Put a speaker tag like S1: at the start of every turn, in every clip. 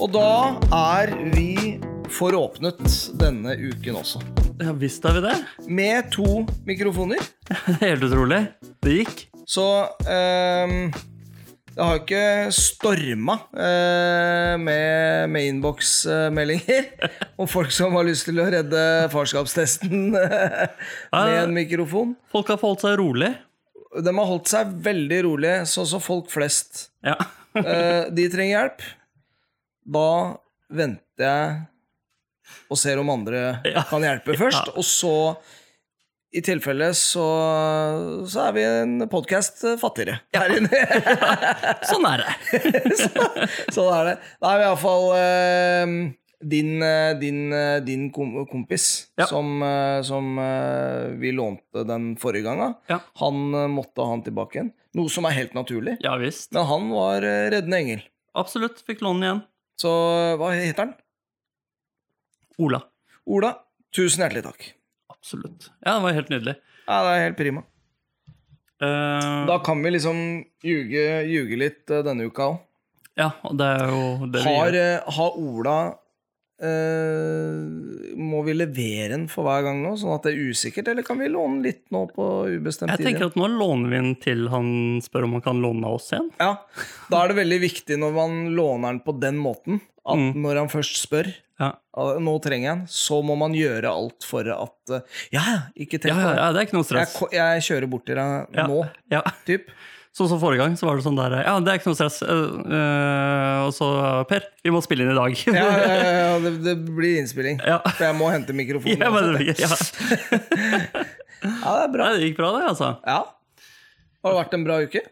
S1: Og da er vi foråpnet denne uken også.
S2: Ja visst er vi det.
S1: Med to mikrofoner.
S2: Helt utrolig. Det gikk.
S1: Så um, det har jo ikke storma eh, med, med innboksmeldinger om folk som har lyst til å redde farskapstesten med en mikrofon.
S2: Folk har forholdt seg rolig.
S1: De har holdt seg veldig rolig, sånn som folk flest.
S2: Ja.
S1: Eh, de trenger hjelp. Da venter jeg og ser om andre
S2: Ja.
S1: kan hjelpe først. Og så, i tilfelle, så, så er vi en podkast fattigere her inne.
S2: Sånn er det.
S1: sånn er det. Nei, men iallfall eh, din, eh, din, din kompis
S2: Ja.
S1: som, eh, som eh, vi lånte den forrige gangen,
S2: Ja.
S1: han måtte ha han tilbake igjen. Noe som er helt naturlig.
S2: Ja visst.
S1: Men han var reddende engel.
S2: Absolutt. Fikk låne den igjen.
S1: Så hva heter han?
S2: Ola.
S1: Ola, tusen hjertelig takk.
S2: Absolutt. Ja, det var helt nydelig.
S1: Ja, det er helt prima.
S2: Uh,
S1: Da kan vi liksom ljuge, ljuge litt eh, denne uka òg.
S2: ja, og det er jo det vi gjør.
S1: eh, har Ola eh, Må vi levere den for hver gang nå, sånn at det er usikkert, eller kan vi låne litt nå på ubestemt tid?
S2: Jeg tenker at nå låner vi den til han spør om han kan låne av oss igjen.
S1: Ja, Da er det veldig viktig når man låner den på den måten, at
S2: Mm.
S1: når han først spør
S2: Ja,
S1: «Ah, nå trenger jeg den, så må man gjøre alt for at Ja, ja, ikke tenk på
S2: ja, ja det er ikke noe stress.
S1: Jeg, jeg kjører bort til deg nå,
S2: Ja.
S1: typ.
S2: Sånn som forrige gang, så var det sånn der Ja, det er ikke noe stress. Uh, uh, og så Per, vi må spille inn i dag.
S1: Ja, ja, ja, ja det, det blir innspilling.
S2: Ja.
S1: For jeg må hente mikrofonen.
S2: Ja, men,
S1: det,
S2: ja.
S1: ja, det er bra.
S2: Det gikk bra, det, altså.
S1: Ja. Har det vært en bra uke?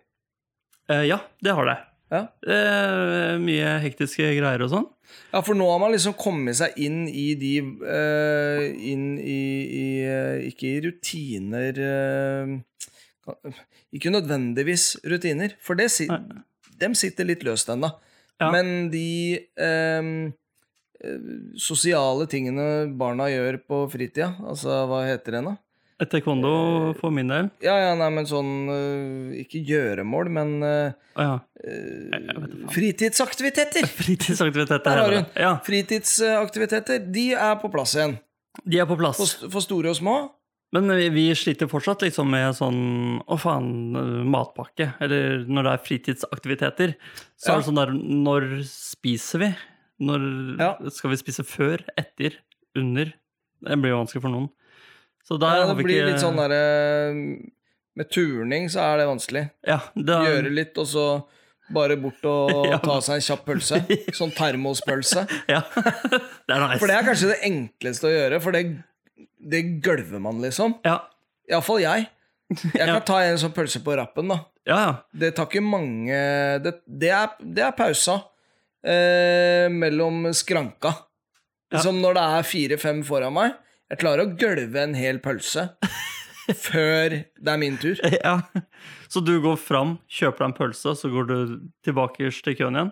S2: Uh, ja, det har det.
S1: Ja.
S2: Mye hektiske greier og sånn.
S1: Ja, for nå har man liksom kommet seg inn i de Inn i, i Ikke i rutiner Ikke nødvendigvis rutiner, for det, dem sitter litt løst ennå.
S2: Ja.
S1: Men de eh, eh, sosiale tingene barna gjør på fritida, altså hva heter det nå?
S2: Taekwondo for min del.
S1: Ja, ja, nei, men sånn eh, Ikke gjøremål, men eh,
S2: ja.
S1: eh, fritidsaktiviteter!
S2: Fritidsaktiviteter.
S1: Der har hun.
S2: Ja,
S1: Fritidsaktiviteter, de er på plass igjen.
S2: de er på plass.
S1: For, for store og små.
S2: Men vi, sliter fortsatt liksom med sånn Å, faen, eh, matpakke. Eller når det er fritidsaktiviteter. Så
S1: Ja.
S2: er det sånn der Når spiser vi? Når
S1: Ja.
S2: Skal vi spise før? Etter? Under? Det blir jo vanskelig for noen. Så der
S1: Ja,
S2: har
S1: det
S2: vi
S1: blir
S2: ikke
S1: litt sånn derre Med turning så er det vanskelig.
S2: ja, det er,
S1: Gjøre litt, og så bare bort og
S2: Ja.
S1: ta seg en kjapp pølse. Sånn termospølse.
S2: Ja. det er nice.
S1: For det er kanskje det enkleste å gjøre, for det, det gølver man, liksom.
S2: Ja,
S1: Iallfall jeg. Jeg
S2: Ja.
S1: kan ta en sånn pølse på rappen, da.
S2: ja. ja.
S1: Det tar ikke mange Det, det, er, det er pausa eh, mellom skranka. Liksom når det er fire-fem foran meg. Jeg klarer å gølve en hel pølse før det er min tur.
S2: ja. Så du går fram, kjøper deg en pølse, så går du tilbake til køen igjen?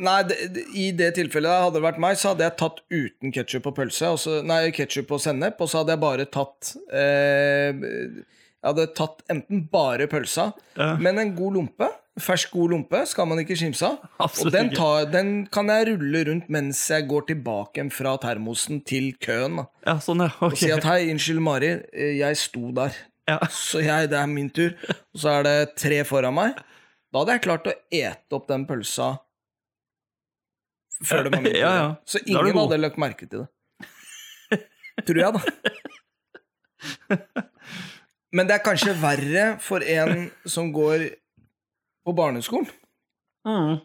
S1: Nei, det, I det tilfellet hadde det vært meg, så hadde jeg tatt uten ketsjup og pølse. Og så, nei, ketsjup og sennep, og så hadde jeg bare tatt eh, Jeg hadde tatt enten bare pølsa,
S2: Ja.
S1: men en god lompe. Fersk, god lompe skal man ikke kimse av. Og den, tar, den kan jeg rulle rundt mens jeg går tilbake fra termosen til køen.
S2: Ja, sånn, ja.
S1: Og si at hei, unnskyld, Mari, eh, jeg sto der.
S2: Ja.
S1: Så jeg, det er min tur. Og så er det tre foran meg. Da hadde jeg klart å ete opp den pølsa før det var.
S2: Ja, ja.
S1: Så ingen hadde lagt merke til det. Tror jeg, da. Men det er kanskje verre for en som går på barneskolen.
S2: Mm.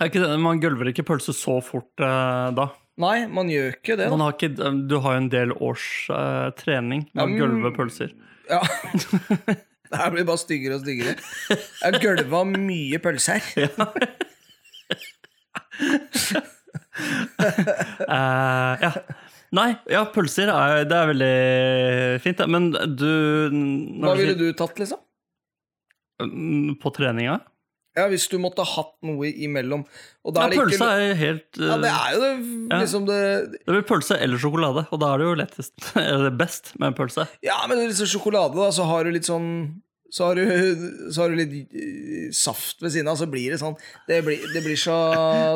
S2: Er ikke det, man gølver ikke pølse så fort eh, da.
S1: Nei, man gjør ikke det.
S2: Man har ikke, du har jo en del års eh, trening med
S1: Ja,
S2: å gølve pølser.
S1: Ja. Det her blir bare styggere og styggere. Jeg har gølva mye pølser. her.
S2: Eh, ja. Nei, ja, pølser er, det er veldig fint, det. Men du
S1: Hva ville du tatt, liksom?
S2: Mm, På treninga?
S1: Ja, Hvis du måtte hatt noe imellom. Og
S2: Ja,
S1: det ikke
S2: pølse er helt uh...
S1: Ja, det er jo det, liksom det
S2: Det blir pølse eller sjokolade, og da er det jo lettest Eller det best med en pølse.
S1: Ja, men liksom sjokolade, da, så har du litt sånn så har du, så har du litt eh, saft ved siden av, så blir det sånn Det blir, det blir så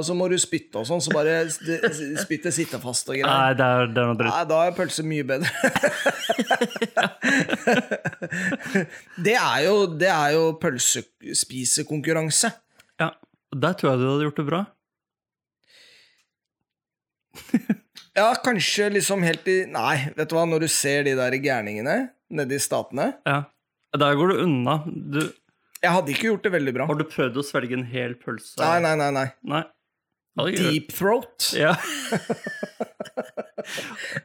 S1: Så må du spytte og sånn, så bare spyttet sitter fast og greier.
S2: Nei, det er, det er noe dritt.
S1: Nei, da er pølse mye bedre. det er jo, det er jo pølsespisekonkurranse.
S2: Ja. Der tror jeg du hadde gjort det bra.
S1: Ja, kanskje liksom helt i Nei, vet du hva, når du ser de der gærningene nede i statene
S2: Ja. Der går du unna. Du,
S1: Jeg hadde ikke gjort det veldig bra.
S2: har du prøvd å svelge en hel pølse?
S1: Nei, nei, nei. nei.
S2: Nei.
S1: Deep throat
S2: Ja.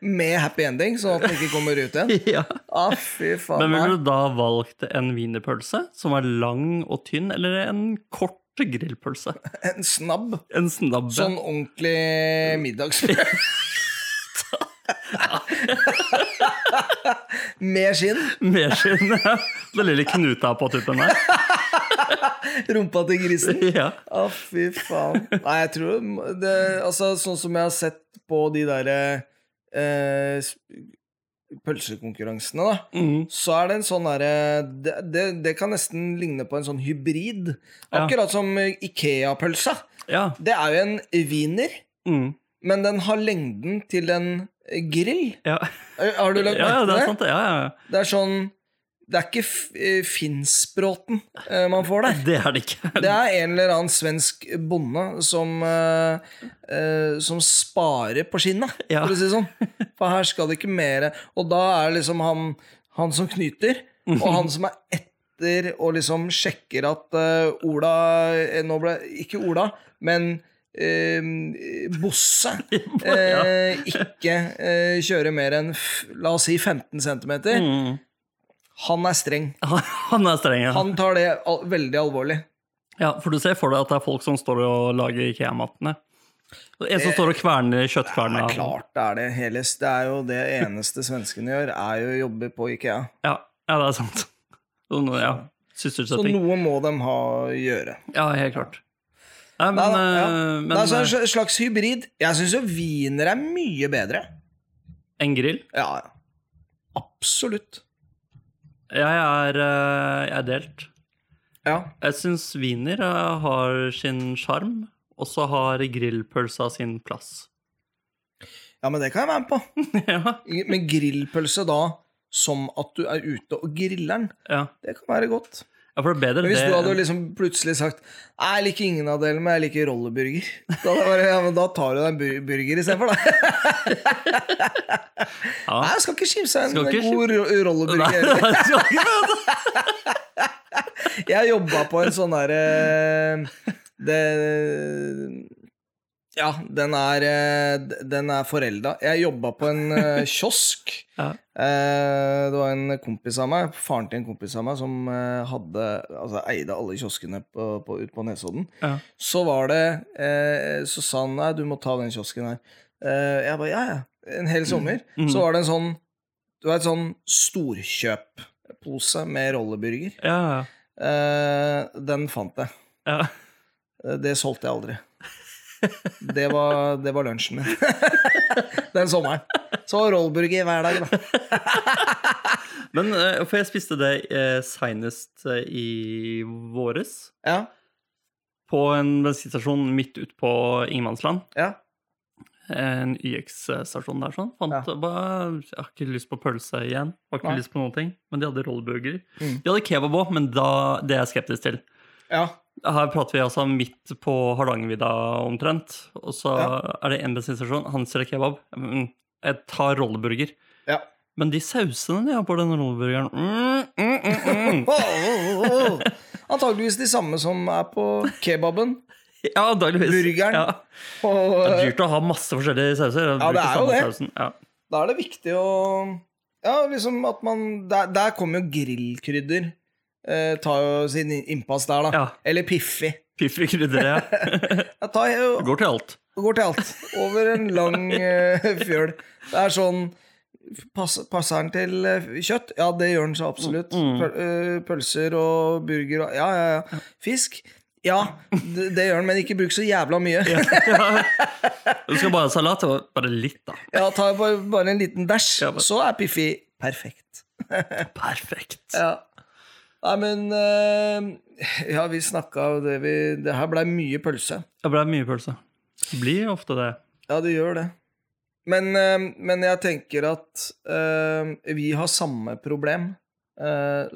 S1: med happy ending, sånn at den ikke kommer ut igjen.
S2: ja.
S1: Ah, fy faen.
S2: Men ville du da valgt en wienerpølse som er lang og tynn, eller en kort grillpølse?
S1: En snabb.
S2: En snabb
S1: Sånn ordentlig middagsbrød. Med skinn.
S2: Med skinn, ja. Den lille knuta på tuppen der.
S1: Rumpa til grisen.
S2: Ja.
S1: Å, fy faen. Nei, jeg tror det, Altså, sånn som jeg har sett på de derre eh, pølsekonkurransene, da,
S2: Mm.
S1: så er det en sånn derre det, det, det kan nesten ligne på en sånn hybrid.
S2: Ja.
S1: Akkurat som Ikea-pølsa.
S2: ja.
S1: Det er jo en wiener,
S2: Mm.
S1: men den har lengden til en grill.
S2: ja.
S1: Har du lagt
S2: Ja, ja,
S1: merke
S2: det er sant. Ja, ja.
S1: Det er sånn Det er ikke eh, Finnsbråten eh, man får der.
S2: Det er det ikke.
S1: Det er en eller annen svensk bonde som, eh, som sparer på skinnet,
S2: Ja.
S1: for å si det sånn. For her skal det ikke mer Og da er det liksom han, han som knyter, og han som er etter og liksom sjekker at Ola Nå ble Ikke Ola, men eh, Bosse eh, ikke eh, kjøre mer enn la oss si 15 cm.
S2: Mm.
S1: Han er streng.
S2: Han er streng, ja.
S1: Han tar det al veldig alvorlig.
S2: ja. For du ser for deg at det er folk som står og lager IKEA-mattene? En som står og kverner
S1: Det
S2: kjøttkverna.
S1: er klart det er det. Heles, det er jo det eneste svenskene gjør, er jo å jobbe på Ikea.
S2: Ja, ja, det er sant. Så, ja.
S1: Så noe må de ha å gjøre.
S2: Ja, helt klart. Nei, men,
S1: Nei, ja.
S2: eh, men
S1: det er sånn en slags hybrid. Jeg syns jo wiener er mye bedre.
S2: Enn en grill?
S1: Ja. Absolutt.
S2: Jeg er, eh, jeg er delt.
S1: Ja.
S2: Jeg syns wiener eh, har sin sjarm, og så har grillpølsa sin plass.
S1: ja, men det kan jeg være med på.
S2: ja,
S1: Men grillpølse da, som at du er ute og griller den,
S2: ja.
S1: det kan være godt.
S2: Ja, for det er bedre
S1: Men hvis du hadde liksom plutselig sagt Nei, jeg liker ingen av delene, men jeg liker rolleburger. Da, bare, ja, men da tar du deg en burger istedenfor, da.
S2: Ja.
S1: Nei, jeg skal ikke skimse en god
S2: Nei,
S1: rolleburger.
S2: nei, skal ikke det.
S1: Jeg jobba på en sånn derre Det Ja, den er eh, Den er forelda. Jeg jobba på en eh, kiosk.
S2: Ja.
S1: Eh, Det var en kompis av meg, faren til en kompis av meg, som hadde Altså eide alle kioskene på, på, ut på Nesodden.
S2: Ja.
S1: Så var det Så sa han nei, du må ta den kiosken her. Jeg bare ja, ja. En hel sommer.
S2: Mm.
S1: Så var det en sånn Du vet, sånn storkjøppose med rolleburger.
S2: Ja,
S1: den fant jeg.
S2: ja.
S1: Det solgte jeg aldri. Det var, det var lunsjen min den sommeren. Så rollburger hver dag, da.
S2: Men eh, for jeg spiste det eh, seinest eh, i våres.
S1: Ja,
S2: På en bensinstasjon midt ute på ingenmannsland.
S1: ja.
S2: En YX-stasjon der sånn. Fant,
S1: Ja.
S2: bare, jeg har ikke lyst på pølse igjen. Har ikke
S1: Nei.
S2: lyst på noen ting. Men de hadde rollburger.
S1: Mm.
S2: De hadde kebab òg, men da, det er jeg skeptisk til.
S1: Ja.
S2: Her prater vi altså midt på Hardangervidda omtrent. Og så
S1: Ja.
S2: er det én bensinstasjon. Han selger kebab. Mm, Jeg tar rolleburger.
S1: ja.
S2: Men de sausene de har på den rolleburgeren mm, mm, mm, mm.
S1: Antakeligvis de samme som er på kebaben.
S2: Ja, antakeligvis.
S1: Burgeren.
S2: Ja.
S1: Og
S2: Det er dyrt å ha masse forskjellige sauser.
S1: Ja, det er jo det.
S2: sausen. Ja.
S1: da er det viktig å Ja, liksom at man Der, der kommer jo grillkrydder. Eh, tar jo sin innpass der, da.
S2: Ja.
S1: Eller Piffi.
S2: Piffi krydder, ja.
S1: Jeg tar jo
S2: går til alt.
S1: går til alt. Over en lang eh, fjøl. Det er sånn passer, Passer den til eh, kjøtt? Ja, det gjør den så absolutt.
S2: Mm.
S1: Eh, pølser og burger og Ja, ja, ja. Fisk? Ja, det, det gjør den, men ikke bruk så jævla mye.
S2: Ja. Du skal bare ha salat? og Bare litt, da.
S1: Ja, ta bare, bare en liten dæsj,
S2: Ja,
S1: så er Piffi perfekt.
S2: Perfekt.
S1: Ja. Nei, men eh, Ja, vi snakka jo det vi Det her blei mye pølse.
S2: Det ble mye pølse. Det Blir ofte det.
S1: Ja, det gjør det. Men, eh, men jeg tenker at eh, vi har samme problem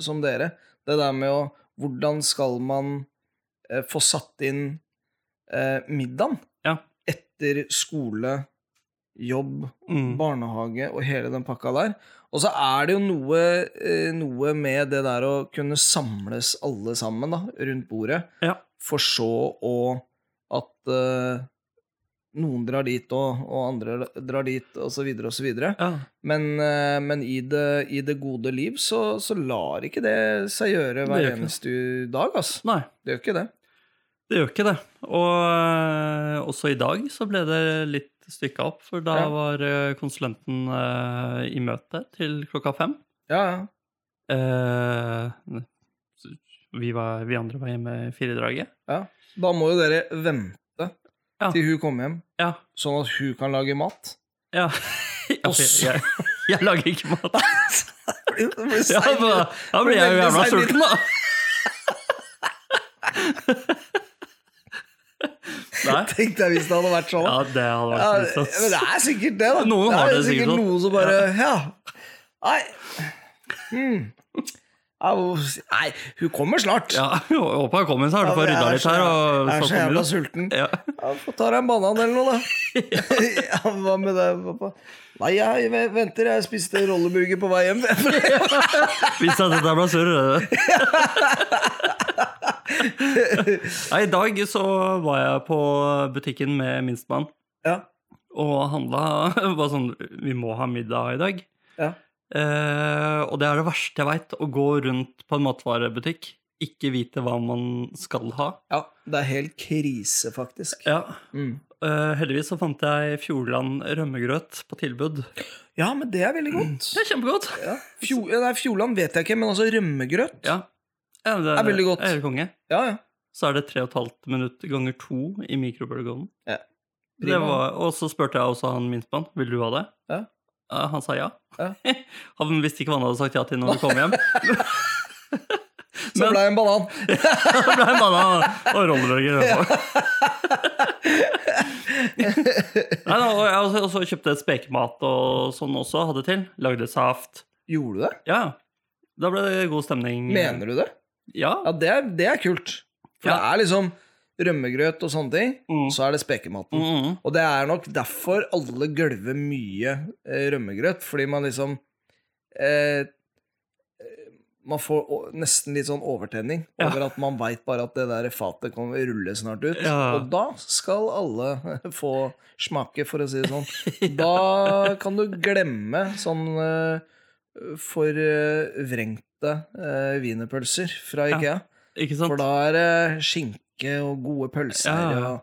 S1: som dere. Det der med å Hvordan skal man få satt inn middagen
S2: Ja.
S1: etter skole, jobb,
S2: Mm.
S1: barnehage og hele den pakka der? Og så er det jo noe, eh, noe med det der å kunne samles alle sammen da, rundt bordet,
S2: Ja.
S1: for så å at uh, noen drar dit, og, og andre drar dit, og så videre og så videre.
S2: Ja.
S1: Men, uh, men i, det, i det gode liv så, så lar ikke det seg gjøre hver eneste dag, altså.
S2: Nei,
S1: Det gjør ikke det.
S2: Det gjør ikke det. Og øh, også i dag så ble det litt stykka opp, for da
S1: Ja.
S2: var øh, konsulenten øh, i møte til klokka fem.
S1: Ja, ja.
S2: Eh, vi, var, vi andre var hjemme i firedraget.
S1: ja. Da må jo dere vente
S2: Ja.
S1: til hun kommer hjem,
S2: Ja.
S1: sånn at hun kan lage mat.
S2: ja. Ja,
S1: så-
S2: jeg, jeg, jeg lager ikke mat. Ja, da, da blir jeg jo jævla sulten, da.
S1: Tenk deg hvis det hadde vært sånn.
S2: Ja, det hadde vært ja,
S1: men det er sikkert det, da.
S2: Noen
S1: det
S2: har
S1: er
S2: det sikkert sikkert
S1: noen som bare Ja. Nei. Hmm. Nei, hun kommer snart.
S2: Ja, jeg håper jeg kommer snart. Får
S1: jeg
S2: rydda litt her. Og
S1: Jeg er
S2: så
S1: jævla sulten.
S2: Ja.
S1: Ja, Få ta deg en banan eller noe, da. ja, hva med det, pappa? Nei, jeg venter. Jeg spiste rolleburger på vei hjem.
S2: Hvis at dette ble surr. Nei, I dag så var jeg på butikken med minstemann
S1: ja.
S2: og handla. Bare sånn Vi må ha middag i dag.
S1: Ja.
S2: Eh, og det er det verste jeg veit, å gå rundt på en matvarebutikk, ikke vite hva man skal ha.
S1: ja. Det er helt krise, faktisk.
S2: Ja.
S1: Mm.
S2: Uh, heldigvis så fant jeg Fjordland rømmegrøt på tilbud.
S1: Ja, men det er veldig godt.
S2: Det er kjempegodt!
S1: Ja. Fjo, nei, Fjordland vet jeg ikke, men altså rømmegrøt.
S2: Ja. ja det
S1: er veldig godt.
S2: er konge.
S1: Ja, ja.
S2: Så er det 3,5 minutt ganger to i mikrobølgeovnen.
S1: Ja.
S2: Var- Og så spurte jeg også han minstemann vil du ha det.
S1: Ja.
S2: Eh, Han sa ja.
S1: Ja.
S2: han visste ikke hva han hadde sagt ja til når vi kom hjem.
S1: Så ble jeg en banan.
S2: Så ble en banan og rolleburger. Nei, da, og jeg også, også kjøpte spekemat og sånn også. Hadde til. Lagde saft.
S1: Gjorde du det?
S2: Ja. Da ble det god stemning.
S1: Mener du det?
S2: Ja.
S1: Ja, det er, det er kult. For
S2: Ja.
S1: det er liksom rømmegrøt og sånne ting,
S2: Mm.
S1: så er det spekematen.
S2: Mm.
S1: Og det er nok derfor alle gølver mye eh, rømmegrøt, fordi man liksom eh, eh, Man får nesten litt sånn overtenning
S2: Ja.
S1: over at man veit bare at det der fatet kommer rulle snart ut.
S2: Ja.
S1: Og da skal alle få smake, for å si det sånn. Da kan du glemme sånn eh, forvrengte eh, wienerpølser fra
S2: Ja.
S1: Ikea.
S2: Ikke sant?
S1: For da er det skinke og gode pølser.
S2: Ja,
S1: og-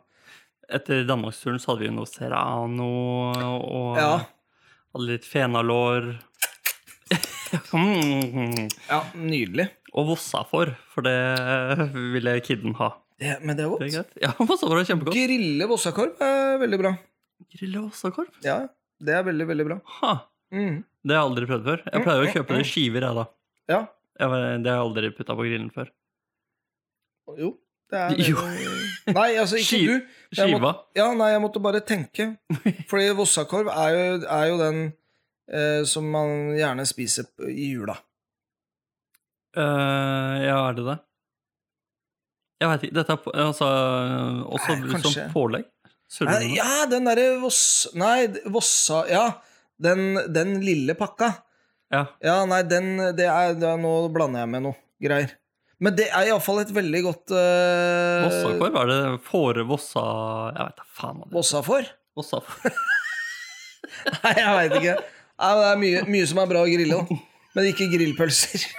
S2: Etter danmarksturen så hadde vi noe serrano og
S1: Ja.
S2: hadde litt fenalår. Mm.
S1: ja, nydelig.
S2: og vossafor, for det ville kidden ha.
S1: Det, men det er
S2: Det er
S1: godt.
S2: greit. Ja, vossafor er kjempegodt.
S1: Grille vossakorv er veldig bra.
S2: Grille vossakorv?
S1: Ja, det er veldig, veldig bra.
S2: Ha,
S1: Mm.
S2: det har jeg aldri prøvd før. Jeg pleier å kjøpe det i skiver, jeg, da.
S1: Ja,
S2: Jeg, det har jeg aldri putta på grillen før.
S1: jo. Det
S2: Jo.
S1: Nei, altså, ikke
S2: Skiva.
S1: du. Jeg
S2: måtte?
S1: Ja, nei, jeg måtte bare tenke. Fordi vossakorv er jo, er jo den eh, som man gjerne spiser i jula.
S2: Uh, ja, er det det? Jeg veit ikke. Dette er altså, også
S1: Nei, kanskje.
S2: som pålegg?
S1: Nei, ja, den derre Voss... Nei, Vossa Ja, den, den lille pakka.
S2: Ja.
S1: Ja, nei, den det er, det er Nå blander jeg med noe greier. Men det er iallfall et veldig godt uh,
S2: Vossakorv? Er det fåre vossa Jeg veit da faen hva det.
S1: Vossafor?
S2: Vossafor.
S1: Nei, jeg veit ikke. Nei, det er mye, mye som er bra å grille, da. Men ikke grillpølser.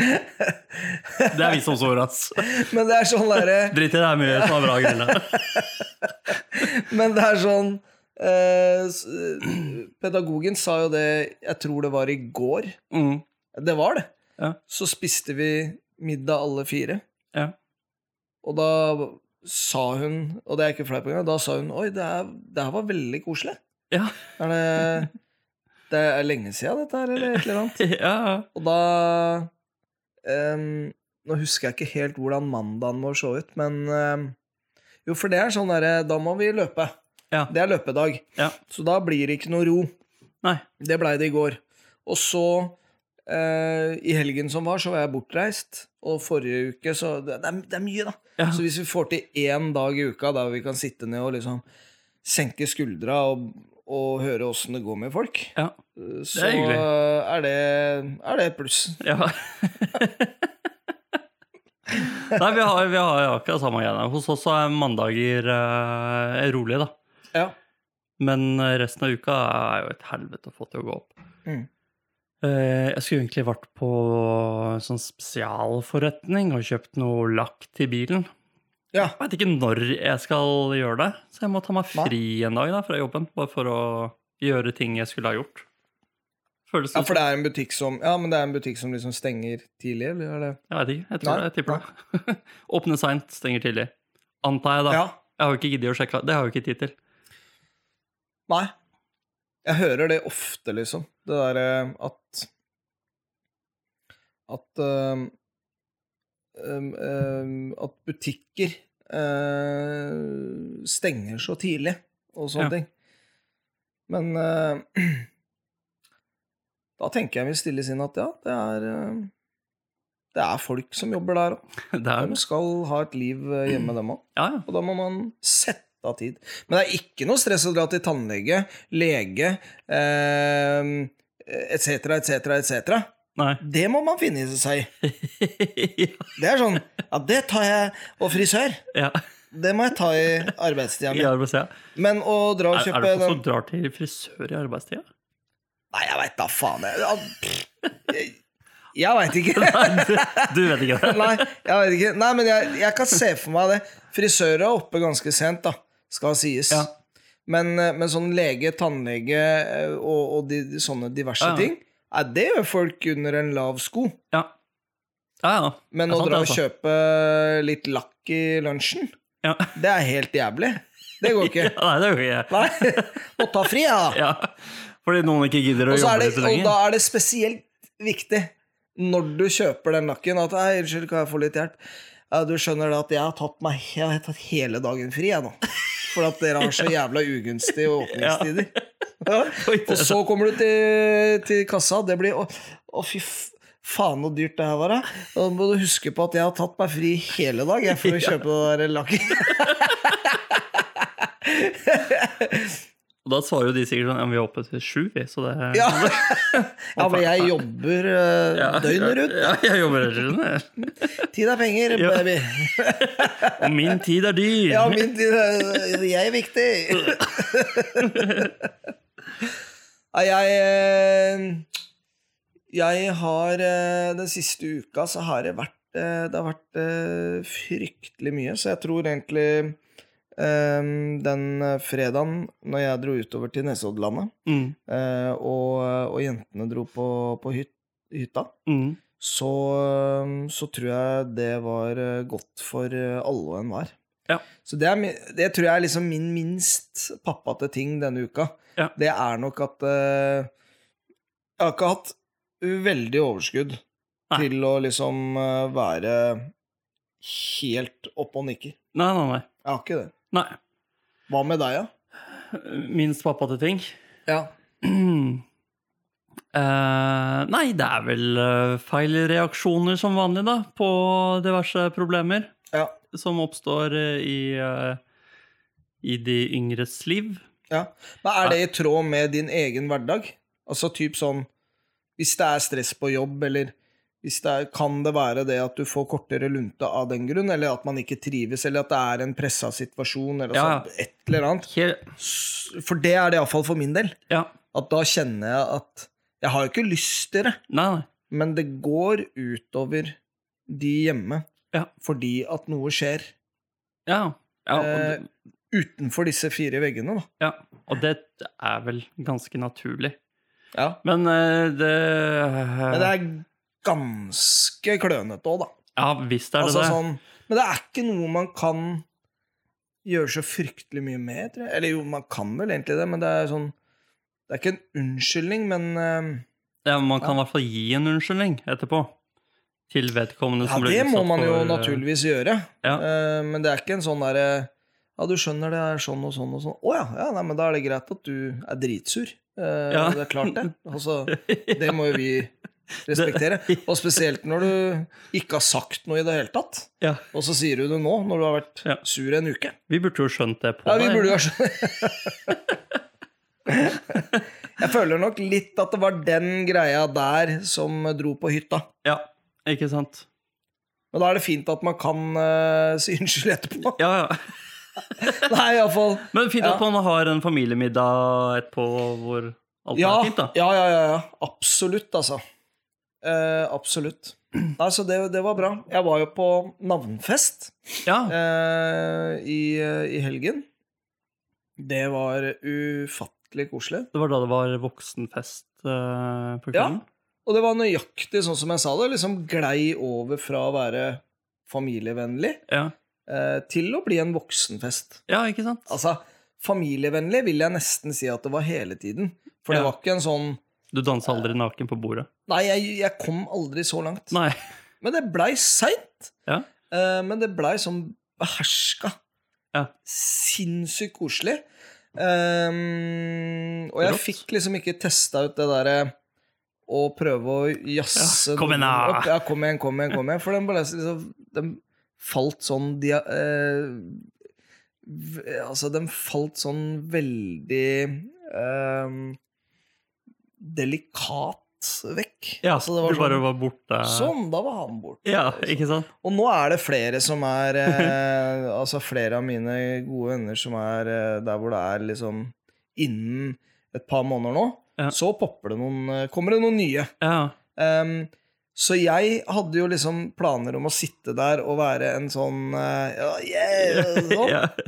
S2: Det er vi som visdomsord, ass.
S1: Men det er sånn derre
S2: Drit i det, er mye som er bra å grille.
S1: Men det er sånn uh, Pedagogen sa jo det Jeg tror det var i går.
S2: Mm.
S1: Det var det.
S2: Ja.
S1: Så spiste vi middag alle fire.
S2: Ja.
S1: Og da sa hun, og det er ikke fleip engang, da sa hun Oi, det, her, det her var veldig koselig.
S2: Ja.
S1: Er det Det er lenge siden, dette her, eller et eller annet.
S2: ja.
S1: Og da um, Nå husker jeg ikke helt hvordan mandagen vår så ut, men um, Jo, for det er sånn derre Da må vi løpe.
S2: Ja.
S1: Det er løpedag.
S2: Ja.
S1: Så da blir det ikke noe ro.
S2: Nei.
S1: Det blei det i går. Og så, eh, i helgen som var, så var jeg bortreist. Og forrige uke, så Det, det, er, det er mye, da.
S2: Ja.
S1: Så hvis vi får til én dag i uka der vi kan sitte ned og liksom senke skuldra og, og høre åssen det går med folk,
S2: Ja.
S1: så er, det, er det et pluss.
S2: ja. Nei, vi har, vi har akkurat samme greiene. Hos oss er mandager eh, rolige, da.
S1: Ja.
S2: Men resten av uka er jo et helvete å få til å gå opp.
S1: Mm.
S2: Eh, Jeg skulle egentlig vært på en sånn spesialforretning og kjøpt noe lakk til bilen.
S1: ja.
S2: Jeg vet ikke når jeg skal gjøre det, så jeg må ta meg fri en dag da, fra jobben. Bare for å gjøre ting jeg skulle ha gjort. Føles
S1: Ja, for det er en butikk som Ja, men det er en butikk som liksom stenger tidlig, eller er det
S2: Jeg vet ikke. Jeg tror
S1: Nei,
S2: det. Jeg tipper det. Åpne seint, stenger tidlig. Antar jeg, da.
S1: Ja.
S2: Jeg har jo ikke giddet å sjekke. Det har jeg jo ikke tid til.
S1: Nei. Jeg hører det ofte, liksom. Det derre at At um, um, At butikker uh, stenger så tidlig, og sånne
S2: Ja.
S1: ting. Men uh, da tenker jeg vi stilles inn at ja, det er uh, Det er folk som jobber der òg. De skal ha et liv hjemme, dem òg.
S2: Ja, ja.
S1: Og da må man sette av tid. Men det er ikke noe stress å dra til tannlege, lege etc., etc., etc.
S2: Nei.
S1: Det må man finne seg i. Det er sånn Ja, det tar jeg Og frisør.
S2: ja.
S1: Det må jeg ta i arbeidstida mi.
S2: arbeidstida.
S1: Men å dra og
S2: Er, er det folk som drar til frisør i arbeidstida?
S1: Nei, jeg veit da faen. Jeg, ja, jeg, veit ikke.
S2: du, du vet ikke det?
S1: Nei, jeg vet ikke. Nei, men jeg, jeg kan se for meg det. Frisører er oppe ganske sent, da. Skal sies.
S2: Ja.
S1: Men, eh, men sånn lege, tannlege eh, og, og de, sånne diverse
S2: Ja,
S1: ting, nei, det gjør folk under en lav sko.
S2: Ja. Ja, ja.
S1: Men å
S2: sant,
S1: dra og
S2: altså.
S1: kjøpe litt lakk i lunsjen,
S2: Ja.
S1: det er helt jævlig. Det går ikke.
S2: Ja, nei, det går ikke
S1: Nei. Må ta fri, ja.
S2: ja. Fordi noen ikke gidder å jobbe litt så
S1: og da er det spesielt viktig når du kjøper den lakken, at unnskyld, kan jeg få litt hjelp? Du skjønner det at jeg har tatt meg Jeg har tatt hele dagen fri, jeg nå. For at dere har så jævla ugunstige åpningstider. Ja. Og så kommer du til, til kassa, det blir Å, å fy faen, så dyrt det her var, da. Da må du huske på at jeg har tatt meg fri hele dag jeg, for å kjøpe det der lakken.
S2: Og da svarer jo de sikkert sånn Ja, men vi er oppe til sju, vi, så det
S1: Ja, ja men jeg jobber
S2: uh,
S1: døgnet rundt.
S2: Ja, jeg jobber døgnet.
S1: Tid er penger, baby.
S2: Og min tid er dyr.
S1: Ja, min tid er- Jeg er viktig. Jeg eh, Jeg har eh, Den siste uka så har det vært Det har vært fryktelig mye, så jeg tror egentlig den eh, fredagen når jeg dro utover til Nesoddlandet,
S2: Mm,
S1: eh, og, og jentene dro på, på hyt, hytta,
S2: mm.
S1: så, så tror jeg det var eh, godt for eh, alle og enhver.
S2: Ja.
S1: Så det, er, det tror jeg er liksom min minst pappate ting denne uka.
S2: Ja.
S1: Det er nok at eh, Jeg har ikke hatt veldig overskudd
S2: Nei.
S1: til å liksom eh, være helt oppe og nikker.
S2: Nei, nei, nei.
S1: Jeg har ikke det.
S2: Nei.
S1: Hva med deg, da?
S2: Minst pappate ting.
S1: Ja.
S2: Uh, nei, det er vel uh, feil reaksjoner som vanlig, da, på diverse problemer
S1: ja.
S2: som oppstår eh, i, eh, i de yngres liv.
S1: Ja. Men er det i tråd med din egen hverdag? Altså typ sånn Hvis det er stress på jobb, eller det er, kan det være det at du får kortere lunte av den grunn, eller at man ikke trives, eller at det er en pressa situasjon, eller
S2: Ja.
S1: sånt, et eller annet? For det er det iallfall for min del.
S2: ja.
S1: At da kjenner jeg at Jeg har jo ikke lyst til det,
S2: Nei, nei.
S1: men det går utover de hjemme
S2: Ja.
S1: fordi at noe skjer
S2: Ja.
S1: eh, utenfor disse fire veggene, da.
S2: ja. Og det er vel ganske naturlig.
S1: Ja.
S2: Men uh, det
S1: Men det er ganske klønete òg, da.
S2: Ja visst er det
S1: Altså,
S2: det.
S1: sånn, men det er ikke noe man kan gjøre så fryktelig mye med, tror jeg. Eller jo, man kan vel egentlig det, men det er sånn Det er ikke en unnskyldning, men uh,
S2: Ja, man kan i hvert fall gi en unnskyldning etterpå. til vedkommende
S1: Ja,
S2: som ble
S1: det må man jo
S2: for, eh,
S1: naturligvis gjøre.
S2: Ja.
S1: Uh, men det er ikke en sånn derre Ja, du skjønner det er sånn og sånn og sånn. Å ja, ja nei, men da er det greit at du er dritsur. Eh,
S2: Ja.
S1: Det er klart, det. Altså, det må jo vi respektere. Og spesielt når du ikke har sagt noe i det hele tatt.
S2: Ja,
S1: Og så sier du det nå, når du har vært
S2: Ja.
S1: sur en uke.
S2: vi burde jo skjønt det på
S1: Ja, vi burde jo ha skjønt Jeg føler nok litt at det var den greia der som dro på hytta.
S2: Ja, ikke sant?
S1: Men da er det fint at man kan uh, si unnskyld etterpå.
S2: Ja, ja.
S1: Nei, iallfall.
S2: Men fint
S1: Ja.
S2: at man har en familiemiddag etterpå hvor alt
S1: Ja,
S2: er fint, da.
S1: ja, ja, ja, ja. Absolutt, altså. Eh, absolutt. Nei, så det, det var bra. Jeg var jo på navnfest
S2: Ja,
S1: eh, i, i helgen. Det var ufattelig koselig.
S2: det var da det var voksenfest eh, på
S1: Ja. Og det var nøyaktig sånn som jeg sa det. Liksom glei over fra å være familievennlig
S2: Ja.
S1: eh, til å bli en voksenfest.
S2: ja, ikke sant?
S1: Altså, familievennlig vil jeg nesten si at det var hele tiden. For det var ikke en sånn
S2: Du dansa aldri naken på bordet?
S1: Nei, jeg, jeg kom aldri så langt.
S2: Nei.
S1: Men det blei seint.
S2: Ja.
S1: Uh, men det blei sånn beherska.
S2: Ja.
S1: Sinnssykt koselig. Um, og jeg
S2: Rått.
S1: fikk liksom ikke testa ut det derre å prøve å jazze
S2: Ja, kom igjen,
S1: opp. Ja, kom igjen, kom igjen, kom igjen. For den, bare liksom, den falt sånn de, uh, Altså, den falt sånn veldig eh, delikat vekk.
S2: Ja,
S1: så det var
S2: du bare
S1: sånn,
S2: var borte.
S1: sånn, da var han borte.
S2: Ja, ikke sant?
S1: Og nå er det flere som er eh, Altså flere av mine gode venner som er eh, der hvor det er liksom Innen et par måneder nå,
S2: Ja.
S1: så popper det noen eh, Kommer det noen nye.
S2: Ja.
S1: Um, så jeg hadde jo liksom planer om å sitte der og være en sånn uh, yeah, sånn.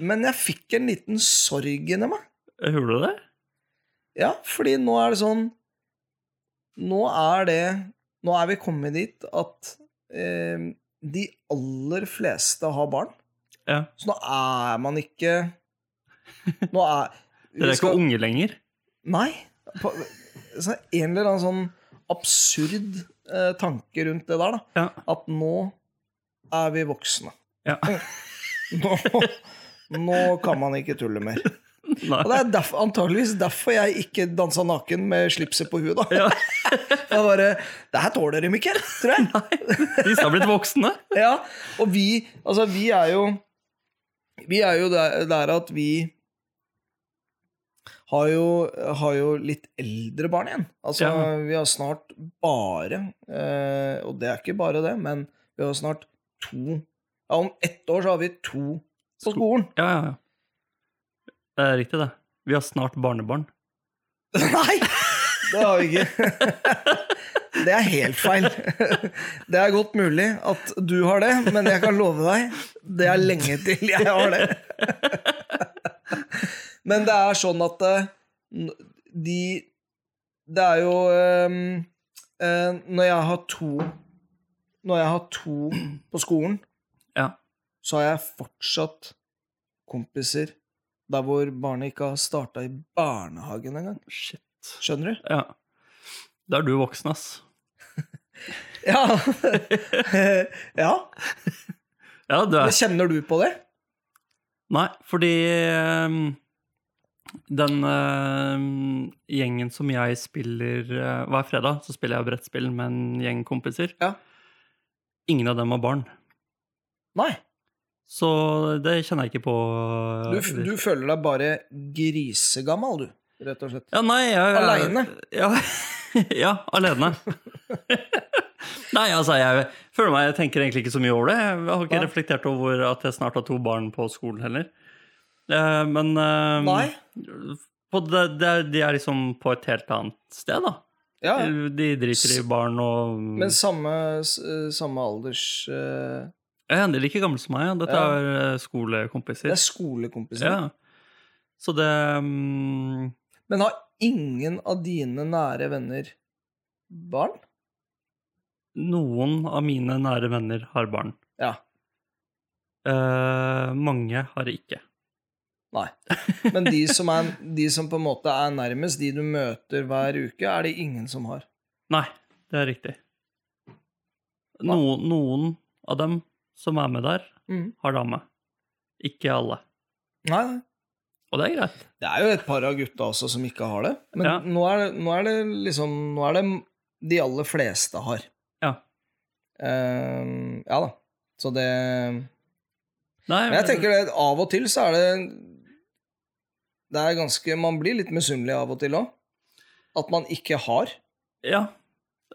S1: Men jeg fikk en liten sorg inni meg.
S2: Gjorde du det?
S1: Ja, fordi nå er det sånn Nå er det Nå er vi kommet dit at eh, de aller fleste har barn.
S2: Ja.
S1: Så nå er man ikke Nå er
S2: Dere er ikke unge lenger?
S1: Nei. På, så en eller annen sånn absurd eh, tanke rundt det der, da.
S2: Ja.
S1: At nå er vi voksne.
S2: Ja.
S1: Nå, nå kan man ikke tulle mer.
S2: Nei.
S1: Og det er derf- antageligvis derfor jeg ikke dansa naken med slipset på huet. da.
S2: Ja.
S1: Jeg bare Det her tåler de ikke, tror jeg.
S2: Disse har blitt voksne.
S1: Ja, Og vi Altså, vi er jo Vi er jo der, der at vi har jo, har jo litt eldre barn igjen. Altså,
S2: Ja.
S1: vi har snart bare eh, Og det er ikke bare det, men vi har snart to Ja, om ett år så har vi to på skolen.
S2: Ja, ja, ja. Det er riktig, det. Vi har snart barnebarn.
S1: Nei! Det har vi ikke. Det er helt feil. Det er godt mulig at du har det, men jeg kan love deg, det er lenge til jeg har det. Men det er sånn at eh, de Det er jo eh, eh, Når jeg har to Når jeg har to på skolen,
S2: Ja.
S1: så har jeg fortsatt kompiser der hvor barnet ikke har starta i barnehagen engang.
S2: Shit.
S1: Skjønner du?
S2: Ja. Da er du voksen, ass.
S1: Ja. ja.
S2: Ja, du er
S1: kjenner du på det?
S2: Nei, fordi um, den uh, gjengen som jeg spiller uh, Hver fredag så spiller jeg brettspill med en gjeng kompiser.
S1: Ja.
S2: Ingen av dem har barn.
S1: Nei.
S2: Så det kjenner jeg ikke på.
S1: Du, du føler deg bare grisegammal, du, rett og slett.
S2: Ja, nei jeg,
S1: alene?
S2: Ja, ja alene. nei, altså, jeg føler meg Jeg tenker egentlig ikke så mye over det. Jeg har ikke
S1: Nei.
S2: reflektert over at jeg snart har to barn på skolen heller. Eh, men eh,
S1: Nei?
S2: Det, det, de er liksom på et helt annet sted, da.
S1: Ja.
S2: De driter i barn og
S1: Men samme, samme alders eh,
S2: Ja, De er like gamle som meg. Ja. Dette
S1: Ja.
S2: er skolekompiser.
S1: Det er skolekompiser.
S2: Ja. Så det um...
S1: Men har ingen av dine nære venner barn?
S2: Noen av mine nære venner har barn.
S1: Ja.
S2: Uh, mange har det ikke.
S1: Nei. Men de som, er, de som på en måte er nærmest, de du møter hver uke, er det ingen som har.
S2: Nei, det er riktig. No, noen av dem som er med der,
S1: mm.
S2: har dame. Ikke alle.
S1: Nei, nei.
S2: Og det er greit.
S1: Det er jo et par av gutta også som ikke har det. Men
S2: Ja.
S1: nå, er det, nå er det liksom Nå er det de aller fleste har.
S2: Ja.
S1: Uh, ja da. Så det
S2: Nei,
S1: Men jeg tenker det, av og til så er det Det er ganske Man blir litt misunnelig av og til òg. At man ikke har.
S2: Ja.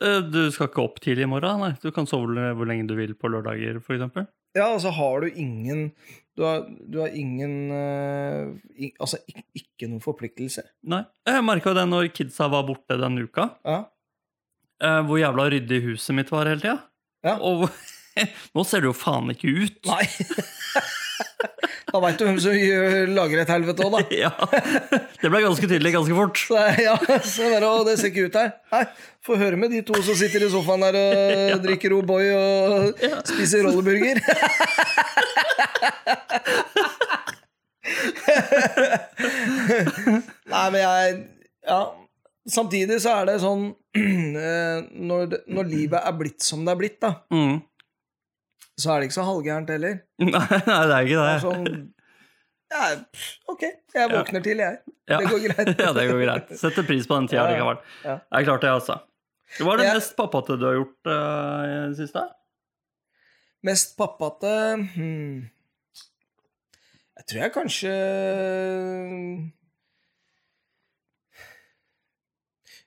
S2: Eh, Du skal ikke opp tidlig i morgen? Nei, du kan sove hvor lenge du vil på lørdager, eksempel.
S1: Ja, altså har du ingen Du har, du har ingen uh, i, Altså ikke, ikke noen forpliktelser.
S2: Nei. Jeg merka det når kidsa var borte den uka.
S1: Ja.
S2: Uh, Hvor jævla ryddig huset mitt var hele tida.
S1: Ja.
S2: Og nå ser det jo faen ikke ut.
S1: Nei. da veit du hvem som lager et helvete òg, da.
S2: Ja, Det ble ganske tydelig ganske fort.
S1: Så, ja, så bare, å, det ser ikke ut her. Nei, Få høre med de to som sitter i sofaen der og drikker O'boy og spiser rolleburger. Nei, men jeg Ja. Samtidig så er det sånn eh, når, når livet er blitt som det er blitt, da,
S2: Mm.
S1: Så er det ikke så halvgærent heller.
S2: Nei, nei, det er ikke
S1: Det
S2: det.
S1: er sånn ja, Ok, jeg våkner til, jeg.
S2: Ja.
S1: Det går greit.
S2: ja, det går greit. Setter pris på den tida
S1: Ja, ja.
S2: likevel. Det er klart det, altså. Hva er det
S1: Ja.
S2: mest pappate du har gjort uh, i det siste?
S1: Mest pappate hmm. Jeg tror jeg kanskje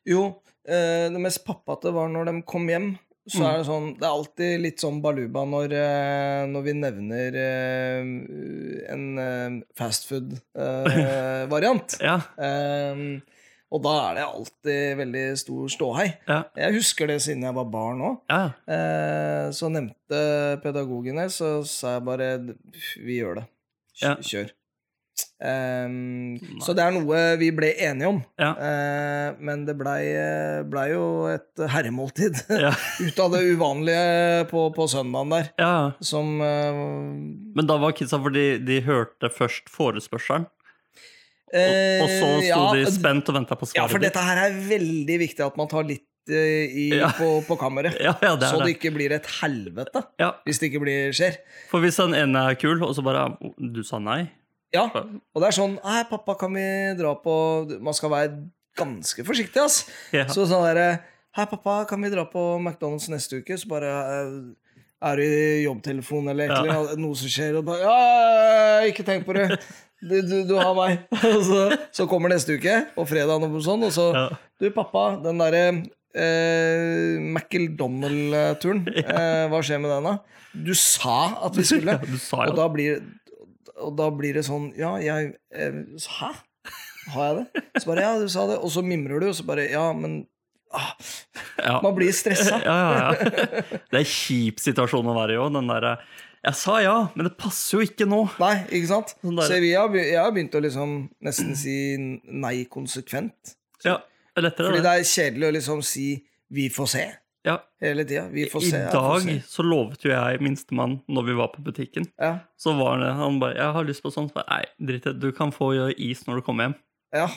S1: Jo, eh, det mest pappate var når de kom hjem. Så
S2: Mm.
S1: er det sånn Det er alltid litt sånn baluba når, eh, når vi nevner eh, en eh, fastfood-variant.
S2: Ja.
S1: Og da er det alltid veldig stor ståhei.
S2: Ja.
S1: Jeg husker det siden jeg var barn òg.
S2: ja.
S1: Eh, så nevnte pedagogene, så sa jeg bare Vi gjør det. Kjør. kjør. Ehm, så det er noe vi ble enige om.
S2: Ja.
S1: Uh, men det blei ble jo et herremåltid
S2: Ja.
S1: ut av det uvanlige på, på søndagen der.
S2: ja.
S1: Som uh,
S2: Men da var kidsa fordi de hørte først forespørselen, og, og så
S1: eh,
S2: sto de spent og venta på
S1: Ja, for dette her er veldig viktig at man tar litt eh, i,
S2: Ja.
S1: på, på kammeret.
S2: Ja, ja, det
S1: så det
S2: det.
S1: ikke blir et helvete
S2: Ja,
S1: hvis det ikke blir, skjer.
S2: For hvis den ene er kul, og så bare Du sa nei?
S1: Ja, og det er sånn Nei, pappa, kan vi dra på Man skal være ganske forsiktig, ass.
S2: Ja.
S1: Så sånn derre Hei, pappa, kan vi dra på McDonald's neste uke? Så bare eh, Er du i jobbtelefon eller
S2: Ja.
S1: eller noe som skjer, og bare Ja, ikke tenk på det. Du, du, du har meg. Og så, så kommer neste uke, og fredag og sånn, og så
S2: Ja.
S1: Du, pappa, den derre eh, McDonald-turen, eh, hva skjer med den, da? Du sa at vi skulle.
S2: Ja, sa ja.
S1: Og da blir, og da blir det sånn Ja, jeg eh, Hæ? Har jeg det? Så bare Ja, du sa det. Og så mimrer du, og så bare Ja, men ah,
S2: ja.
S1: Man blir stressa.
S2: ja, ja, ja. Det er en kjip situasjon å være i òg. Den derre Jeg sa ja, men det passer jo ikke nå.
S1: Nei, ikke sant?
S2: Sånn
S1: Så vi har, jeg har begynt å liksom nesten si nei konsekvent.
S2: Ja, det er lettere,
S1: Fordi
S2: det.
S1: det er kjedelig å liksom si 'vi får se'
S2: Ja.
S1: hele tida. Vi får
S2: I
S1: se. I
S2: dag
S1: se.
S2: så lovet jo jeg minstemann når vi var på butikken.
S1: Ja.
S2: Så var det han bare 'Jeg har lyst på sånn.' Så bare, Nei, drit i det. Du kan få is når du kommer hjem.
S1: ja.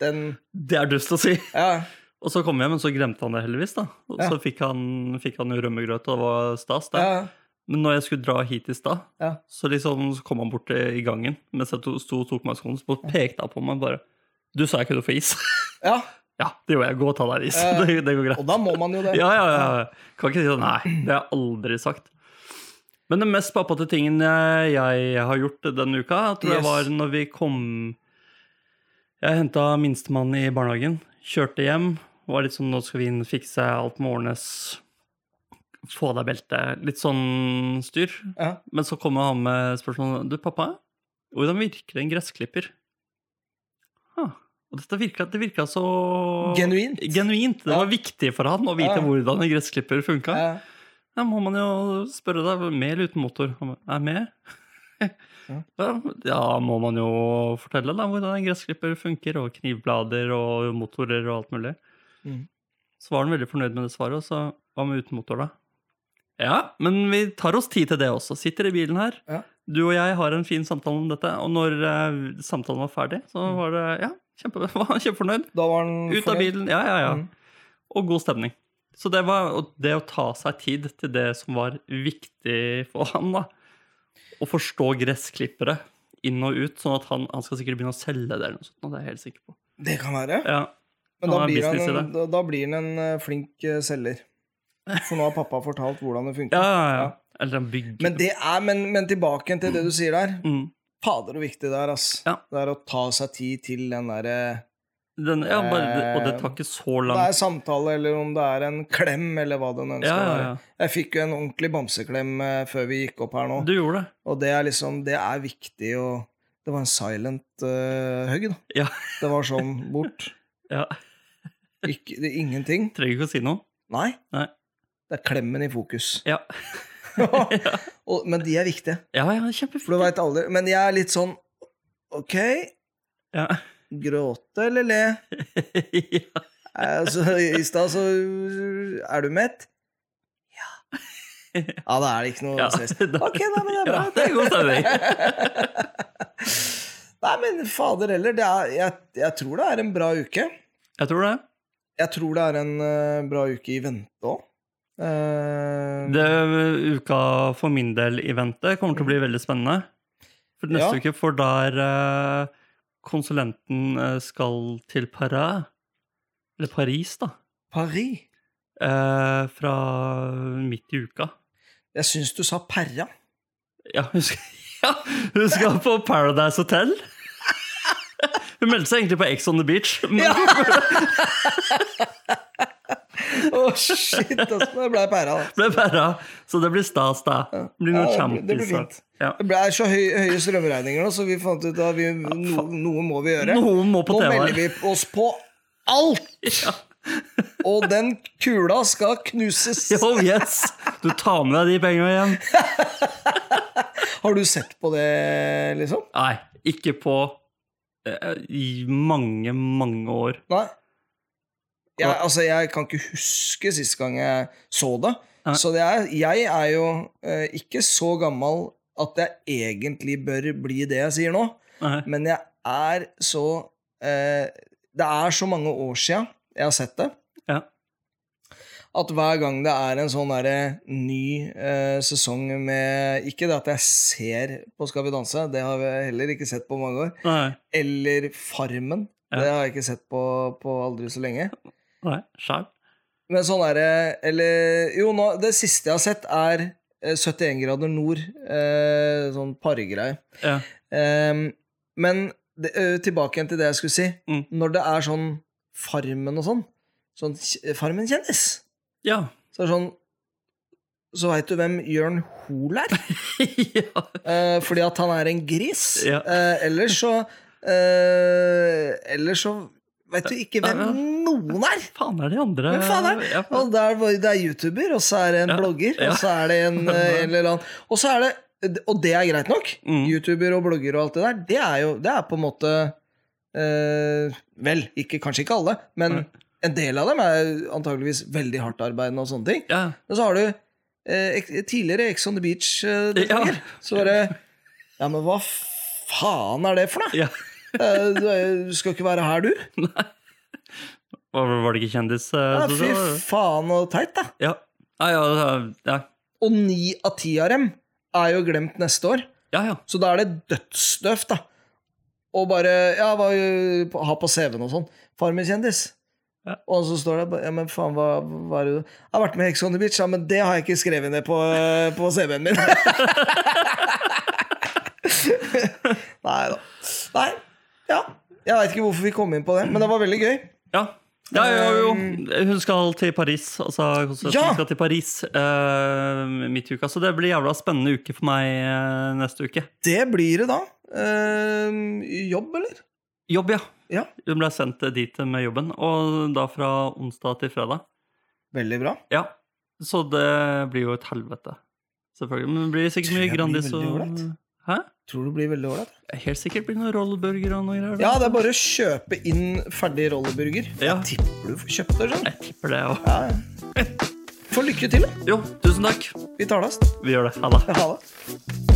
S1: Den
S2: Det er dust å si.
S1: Ja.
S2: Og så kom jeg hjem, men så glemte han det heldigvis. da Og
S1: Ja.
S2: så fikk han, fikk han jo rømmegrøt, og det var stas. det
S1: ja.
S2: Men når jeg skulle dra hit i stad,
S1: Ja.
S2: så liksom så kom han bort i gangen mens jeg sto og tok meg skoene, så pekte han på meg bare 'Du sa jeg kunne få is.'
S1: ja.
S2: Ja, det gjorde jeg. Gå og ta deg en is.
S1: Eh,
S2: Det, det går greit.
S1: Og da må man jo det.
S2: Ja, ja, ja. Kan ikke si sånn. Nei, det har jeg aldri sagt. Men den mest pappate tingen jeg, jeg har gjort denne uka, tror jeg
S1: Yes.
S2: var når vi kom Jeg henta minstemann i barnehagen, kjørte hjem. Var litt sånn Nå skal vi inn, fikse alt med ordnes. Få deg belte. Litt sånn styr.
S1: Ja.
S2: Men så kommer han med spørsmål Du, pappa, hvordan virker en gressklipper? Ah, og dette virka, det virka så
S1: Genuint.
S2: Genuint. Det
S1: Ja.
S2: var viktig for han å vite
S1: Ja.
S2: hvordan en gressklipper funka.
S1: Ja.
S2: Da må man jo spørre deg med eller uten motor. Er med? Ja. da må man jo fortelle da hvordan en gressklipper funker, og knivblader og motorer og alt mulig.
S1: Mm.
S2: Så var han veldig fornøyd med det svaret, og så hva med uten motor, da? Ja, men vi tar oss tid til det også. Sitter i bilen her.
S1: Ja.
S2: Du og jeg har en fin samtale om dette, og når uh, samtalen var ferdig, så
S1: Mm.
S2: var det Ja, kjempe, var han kjempefornøyd.
S1: Da var han
S2: Ut av bilen. Ja, ja, ja.
S1: Mm.
S2: Og god stemning. Så det var det å ta seg tid til det som var viktig for han, da. Å forstå gressklippere inn og ut, sånn at han, han skal sikkert begynne å selge det eller noe sånt. Det er jeg helt sikker på.
S1: Det kan være.
S2: Ja.
S1: Men da blir, han en, da, da blir han en eh, flink eh, selger. For nå har pappa fortalt hvordan det funker.
S2: Ja, ja, ja. Eller en bygg...
S1: Men, det men, men tilbake til det du sier der.
S2: mm.
S1: Fader, så viktig det er, ass.
S2: Ja.
S1: Det er å ta seg tid til den derre
S2: Den, ja, bare, og det tar ikke så
S1: Om
S2: lang
S1: det er samtale, eller om det er en klem, eller hva den ønsker
S2: Ja, ja, ja.
S1: Jeg fikk jo en ordentlig bamseklem eh, før vi gikk opp her nå.
S2: Du gjorde det.
S1: Og det er liksom Det er viktig å Det var en silent uh, hug, da.
S2: Ja.
S1: Det var sånn bort.
S2: ja.
S1: Ikke, det ingenting.
S2: Trenger ikke å si noe.
S1: Nei.
S2: Nei.
S1: Det er klemmen i fokus.
S2: Ja.
S1: Og, men de er viktige.
S2: Ja, ja,
S1: For du veit aldri Men jeg er litt sånn OK,
S2: Ja.
S1: gråte eller le?
S2: ja.
S1: Altså, I stad så Er du mett? Ja. Ja, da er det ikke noe
S2: Ja.
S1: stress. Ok, da, men det er bra.
S2: Ja, det er god stemning.
S1: Nei, men fader heller, det er, jeg, jeg tror det er en bra uke.
S2: Jeg tror det.
S1: Jeg tror det er en uh, bra uke i vente òg.
S2: Det uka for min del i vente kommer til å bli veldig spennende. For neste
S1: Ja.
S2: uke, for der uh, konsulenten eh, skal til Paris Eller Paris, da.
S1: Paris.
S2: Uh, fra midt i uka.
S1: Jeg syns du sa Perra.
S2: Ja, hun skal, ja, hun skal på Paradise Hotel. Hun meldte seg egentlig på Ex on the Beach. Men,
S1: Ja. Shit, altså. Det ble da.
S2: ble bare, så det blir stas, da. Det blir noen
S1: Ja, det blir- det blir fint.
S2: Ja.
S1: Det ble så høy, høye strømregninger nå, så vi fant ut at vi, no, noe må vi gjøre.
S2: Noe må på
S1: Nå melder vi oss på alt!
S2: Ja.
S1: Og den kula skal knuses.
S2: Oh yes! Du tar med deg de pengene igjen.
S1: Har du sett på det, liksom?
S2: Nei, ikke på eh, i mange, mange år.
S1: Nei? Jeg, altså, jeg kan ikke huske sist gang jeg så det.
S2: Nei.
S1: Så det er, jeg er jo eh, ikke så gammel at jeg egentlig bør bli det jeg sier nå,
S2: Nei.
S1: men jeg er så eh, Det er så mange år sia jeg har sett det,
S2: Ja.
S1: at hver gang det er en sånn der, ny eh, sesong med Ikke det at jeg ser på Skal vi danse, det har vi heller ikke sett på mange år.
S2: Nei.
S1: Eller Farmen.
S2: Ja.
S1: Det har jeg ikke sett på, på aldri så lenge.
S2: Nei. Sjæl.
S1: Men sånn er det Eller Jo, nå, det siste jeg har sett, er eh, 71 grader nord. Eh, sånn pargreie.
S2: Ja.
S1: Ehm, men det, eh, tilbake igjen til det jeg skulle si.
S2: Mm.
S1: Når det er sånn Farmen og sånn, sånn Farmen-kjendis,
S2: Ja.
S1: så er det sånn Så veit du hvem Jørn Hoel er?
S2: ja.
S1: Eh, fordi at han er en gris.
S2: Ja.
S1: Eh, ellers så eh, Ellers så veit du ikke hvem noen er.
S2: Faen er de andre
S1: faen er Og det er, det er YouTuber, og så er det en blogger, og så er det en, eh, en eller annen Og så er det Og det er greit nok.
S2: Mm.
S1: YouTuber og blogger og alt det der, det er jo Det er på en måte eh, Vel, ikke, kanskje ikke alle, men
S2: mm.
S1: en del av dem er antageligvis veldig hardtarbeidende og sånne ting.
S2: Ja.
S1: Men så har du eh, tidligere Ex on the Beach eh,
S2: Ja.
S1: Så var det Ja, men hva faen er det for noe?
S2: ja.
S1: Eh, Du er- skal ikke være her, du?
S2: Var, var det ikke kjendis? eh,
S1: Ja, fy faen og teit, da.
S2: Ja. Ja, ja, ja.
S1: Og ni av ti av dem er jo glemt neste år.
S2: ja, ja.
S1: Så da er det dødsdøvt, da. Og bare Ja, hva, ha på CV-en og sånn. Far min kjendis.
S2: Ja.
S1: Og så står det Ja, men faen, hva, hva er det du Jeg har vært med i Hex on the Beach, ja, men det har jeg ikke skrevet ned på, på CV-en min. Nei da. Jeg veit ikke hvorfor vi kom inn på det, men det var veldig gøy.
S2: Ja. Ja, jo, jo. Hun skal til Paris. Altså, konserten
S1: Ja.
S2: skal til Paris uh, midt i uka. Så det blir jævla spennende uke for meg uh, neste uke.
S1: Det blir det da. Uh, jobb, eller?
S2: Jobb, ja.
S1: Ja.
S2: Hun ble sendt dit med jobben, og da fra onsdag til fredag.
S1: Veldig bra.
S2: Ja, Så det blir jo et helvete. Selvfølgelig. Men det blir sikkert mye Grandis og. Hæ?
S1: Tror det blir veldig ålreit.
S2: Helt sikkert blir det noen rolleburger og noe greier.
S1: Ja, det er bare å kjøpe inn ferdig rolleburger.
S2: Ja.
S1: Jeg tipper du får kjøpt det. Sånn.
S2: Jeg tipper det òg.
S1: Ja. Få lykke til, da.
S2: Jo, tusen takk.
S1: Vi tar det.
S2: Vi gjør det. Ha det.
S1: Ha det.